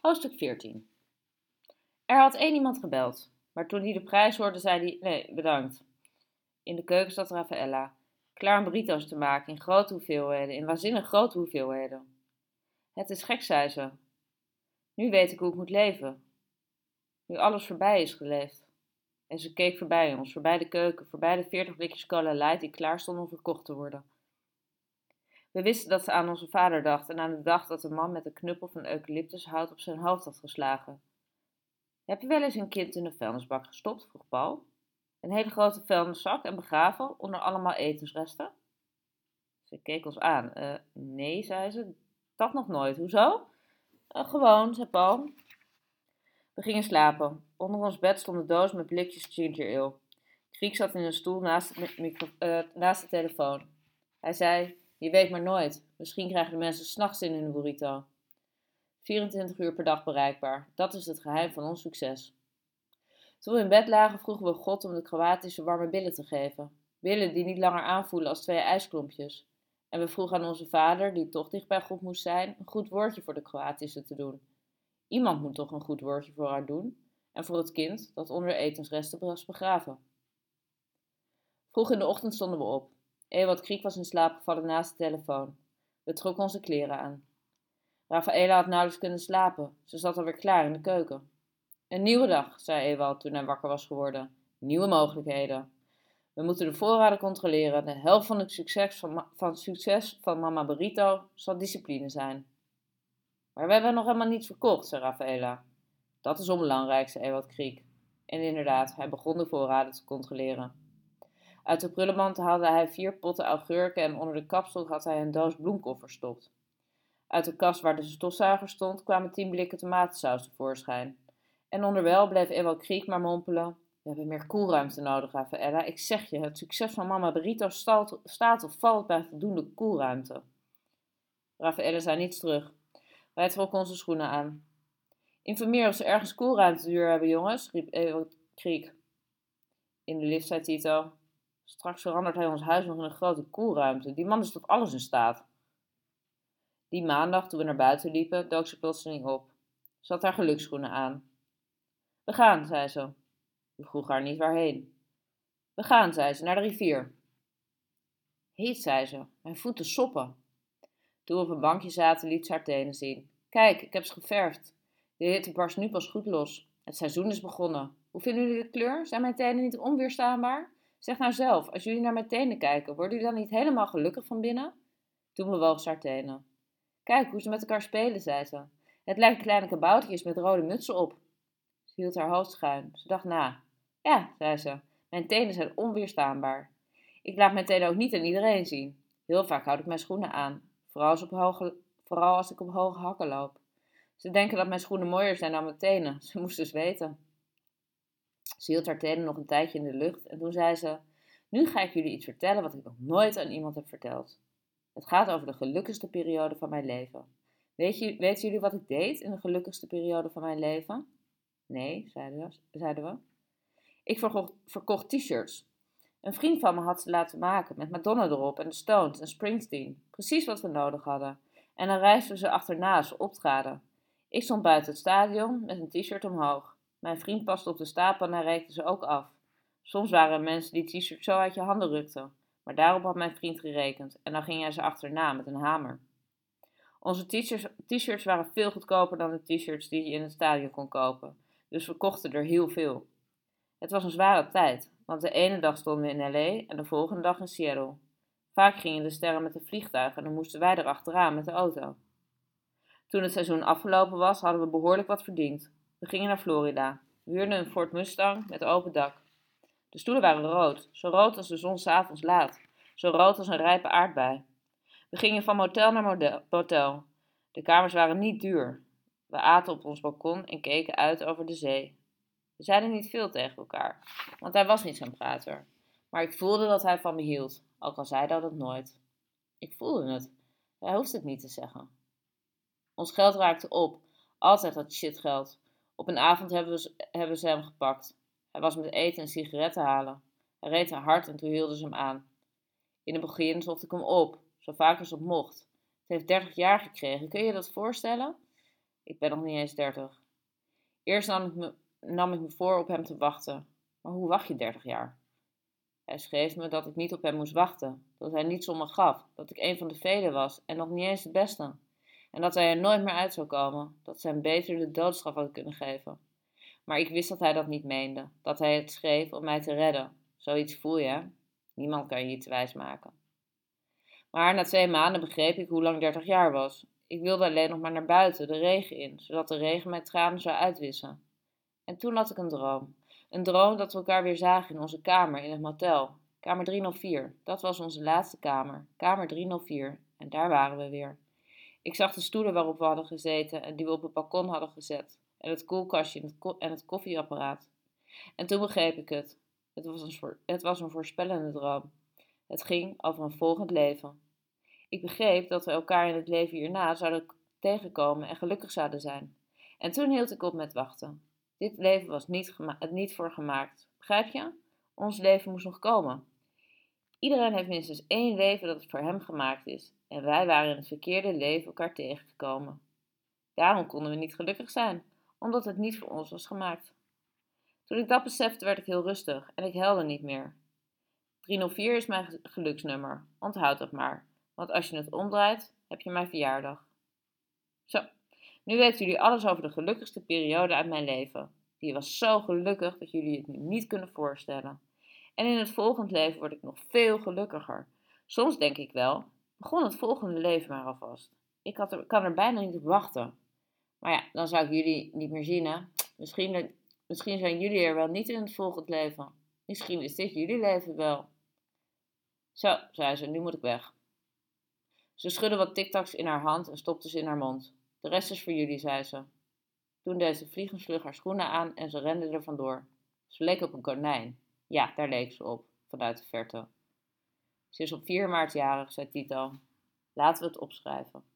Hoofdstuk 14 Er had één iemand gebeld, maar toen hij de prijs hoorde, zei hij: Nee, bedankt. In de keuken zat Raffaella, klaar om burrito's te maken in grote hoeveelheden, in waanzinnig grote hoeveelheden. Het is gek, zei ze. Nu weet ik hoe ik moet leven. Nu alles voorbij is geleefd. En ze keek voorbij ons, voorbij de keuken, voorbij de veertig blikjes cola light die klaar stonden om verkocht te worden. We wisten dat ze aan onze vader dacht en aan de dag dat de man met een knuppel van eucalyptushout op zijn hoofd had geslagen. Heb je wel eens een kind in een vuilnisbak gestopt? vroeg Paul. Een hele grote vuilniszak en begraven onder allemaal etensresten? Ze keek ons aan. Uh, nee, zei ze, dat nog nooit. Hoezo? Uh, gewoon, zei Paul. We gingen slapen. Onder ons bed stond een doos met blikjes ginger ale. Griek zat in een stoel naast, uh, naast de telefoon. Hij zei: Je weet maar nooit. Misschien krijgen de mensen s'nachts in hun burrito. 24 uur per dag bereikbaar. Dat is het geheim van ons succes. Toen we in bed lagen, vroegen we God om de Kroatische warme billen te geven. Billen die niet langer aanvoelen als twee ijsklompjes. En we vroegen aan onze vader, die toch dicht bij God moest zijn, een goed woordje voor de Kroatische te doen. Iemand moet toch een goed woordje voor haar doen en voor het kind dat onder etensresten was begraven. Vroeg in de ochtend stonden we op. Ewald Kriek was in slaap gevallen naast de telefoon. We trokken onze kleren aan. Rafaela had nauwelijks kunnen slapen. Ze zat alweer klaar in de keuken. Een nieuwe dag, zei Ewald toen hij wakker was geworden. Nieuwe mogelijkheden. We moeten de voorraden controleren. De helft van het succes van, van, succes van Mama Burrito zal discipline zijn. Maar we hebben nog helemaal niets verkocht, zei Rafaela. Dat is onbelangrijk, zei Ewald Kriek. En inderdaad, hij begon de voorraden te controleren. Uit de prullenmand haalde hij vier potten augurken en onder de kapsel had hij een doos bloemkool verstopt. Uit de kast waar de stofzuiger stond kwamen tien blikken tomatensaus tevoorschijn. En onderwijl bleef Ewald Kriek maar mompelen. We hebben meer koelruimte nodig, Rafaela. Ik zeg je, het succes van mama Burrito staat of valt bij voldoende koelruimte. Rafaela zei niets terug. Wij trokken onze schoenen aan. Informeer of ze ergens koelruimte te huur hebben, jongens, riep Ewald Kriek. In de lift zei Tito. Straks verandert hij ons huis nog in een grote koelruimte. Die man is tot alles in staat. Die maandag, toen we naar buiten liepen, dook ze plotseling op. Ze had haar geluksschoenen aan. We gaan, zei ze. We vroegen haar niet waarheen. We gaan, zei ze, naar de rivier. Heet, zei ze. Mijn voeten soppen. Toen we op een bankje zaten, liet ze haar tenen zien. Kijk, ik heb ze geverfd. De hitte barst nu pas goed los. Het seizoen is begonnen. Hoe vinden jullie de kleur? Zijn mijn tenen niet onweerstaanbaar? Zeg nou zelf, als jullie naar mijn tenen kijken, worden jullie dan niet helemaal gelukkig van binnen? Toen bewoog ze haar tenen. Kijk hoe ze met elkaar spelen, zei ze. Het lijkt kleine kaboutertjes met rode mutsen op. Ze hield haar hoofd schuin. Ze dacht na. Ja, zei ze, mijn tenen zijn onweerstaanbaar. Ik laat mijn tenen ook niet aan iedereen zien. Heel vaak houd ik mijn schoenen aan, vooral als, op hoge, vooral als ik op hoge hakken loop. Ze denken dat mijn schoenen mooier zijn dan mijn tenen. Ze moest dus weten. Ze hield haar tenen nog een tijdje in de lucht en toen zei ze: Nu ga ik jullie iets vertellen wat ik nog nooit aan iemand heb verteld. Het gaat over de gelukkigste periode van mijn leven. Weet je, weten jullie wat ik deed in de gelukkigste periode van mijn leven? Nee, zeiden we. Zeiden we. Ik verkocht, t-shirts. Een vriend van me had ze laten maken met Madonna erop en de Stones en Springsteen. Precies wat we nodig hadden. En dan reisden ze achterna als ze optraden. Ik stond buiten het stadion met een t-shirt omhoog. Mijn vriend paste op de stapel en hij reikte ze ook af. Soms waren er mensen die t-shirts zo uit je handen rukten. Maar daarop had mijn vriend gerekend en dan ging hij ze achterna met een hamer. Onze t-shirts waren veel goedkoper dan de t-shirts die je in het stadion kon kopen, dus we kochten er heel veel. Het was een zware tijd, want de ene dag stonden we in LA en de volgende dag in Seattle. Vaak gingen de sterren met de vliegtuig en dan moesten wij erachteraan met de auto. Toen het seizoen afgelopen was, hadden we behoorlijk wat verdiend. We gingen naar Florida. We huurden een Ford Mustang met open dak. De stoelen waren rood, zo rood als de zon s'avonds laat, zo rood als een rijpe aardbei. We gingen van motel naar motel. De kamers waren niet duur. We aten op ons balkon en keken uit over de zee. We zeiden niet veel tegen elkaar, want hij was niet zo'n prater. Maar ik voelde dat hij van me hield, ook al zei hij dat nooit. Ik voelde het. Hij hoefde het niet te zeggen. Ons geld raakte op. Altijd dat shitgeld. Op een avond hebben we, hebben ze hem gepakt. Hij was met eten en sigaretten halen. Hij reed haar hard en toen hielden ze hem aan. In het begin zocht ik hem op, zo vaak als het mocht. Het heeft dertig jaar gekregen, kun je dat voorstellen? Ik ben nog niet eens dertig. Eerst nam ik, me, nam ik me voor op hem te wachten. Maar hoe wacht je dertig jaar? Hij schreef me dat ik niet op hem moest wachten, dat hij niets om me gaf, dat ik een van de velen was en nog niet eens de beste. En dat hij er nooit meer uit zou komen, dat ze hem beter de doodstraf hadden kunnen geven. Maar ik wist dat hij dat niet meende, dat hij het schreef om mij te redden. Zoiets voel je, hè? Niemand kan je iets wijs maken. Maar na twee maanden begreep ik hoe lang dertig jaar was. Ik wilde alleen nog maar naar buiten, de regen in, zodat de regen mijn tranen zou uitwissen. En toen had ik een droom. Een droom dat we elkaar weer zagen in onze kamer in het motel. Kamer 304. Dat was onze laatste kamer. Kamer 304. En daar waren we weer. Ik zag de stoelen waarop we hadden gezeten en die we op het balkon hadden gezet. En het koelkastje en het koffieapparaat. En toen begreep ik het. Het was, een, het was een voorspellende droom. Het ging over een volgend leven. Ik begreep dat we elkaar in het leven hierna zouden tegenkomen en gelukkig zouden zijn. En toen hield ik op met wachten. Dit leven was niet, niet voor gemaakt. Begrijp je? Ons leven moest nog komen. Iedereen heeft minstens één leven dat voor hem gemaakt is. En wij waren in het verkeerde leven elkaar tegengekomen. Daarom konden we niet gelukkig zijn, omdat het niet voor ons was gemaakt. Toen ik dat besefte, werd ik heel rustig en ik helde niet meer. 304 is mijn geluksnummer. Onthoud dat maar, want als je het omdraait, heb je mijn verjaardag. Zo, nu weten jullie alles over de gelukkigste periode uit mijn leven. Die was zo gelukkig dat jullie het niet kunnen voorstellen. En in het volgende leven word ik nog veel gelukkiger. Soms denk ik wel, begon het volgende leven maar alvast. Ik er, kan er bijna niet op wachten. Maar ja, dan zou ik jullie niet meer zien, hè? Misschien, misschien zijn jullie er wel niet in het volgende leven. Misschien is dit jullie leven wel. Zo, zei ze, nu moet ik weg. Ze schudde wat tiktaks in haar hand en stopte ze in haar mond. De rest is voor jullie, zei ze. Toen deed ze vliegensvlug haar schoenen aan en ze rende er vandoor. Ze leek op een konijn. Ja, daar leek ze op, vanuit de verte. Ze is op 4 maart jarig, zei Tito. Laten we het opschrijven.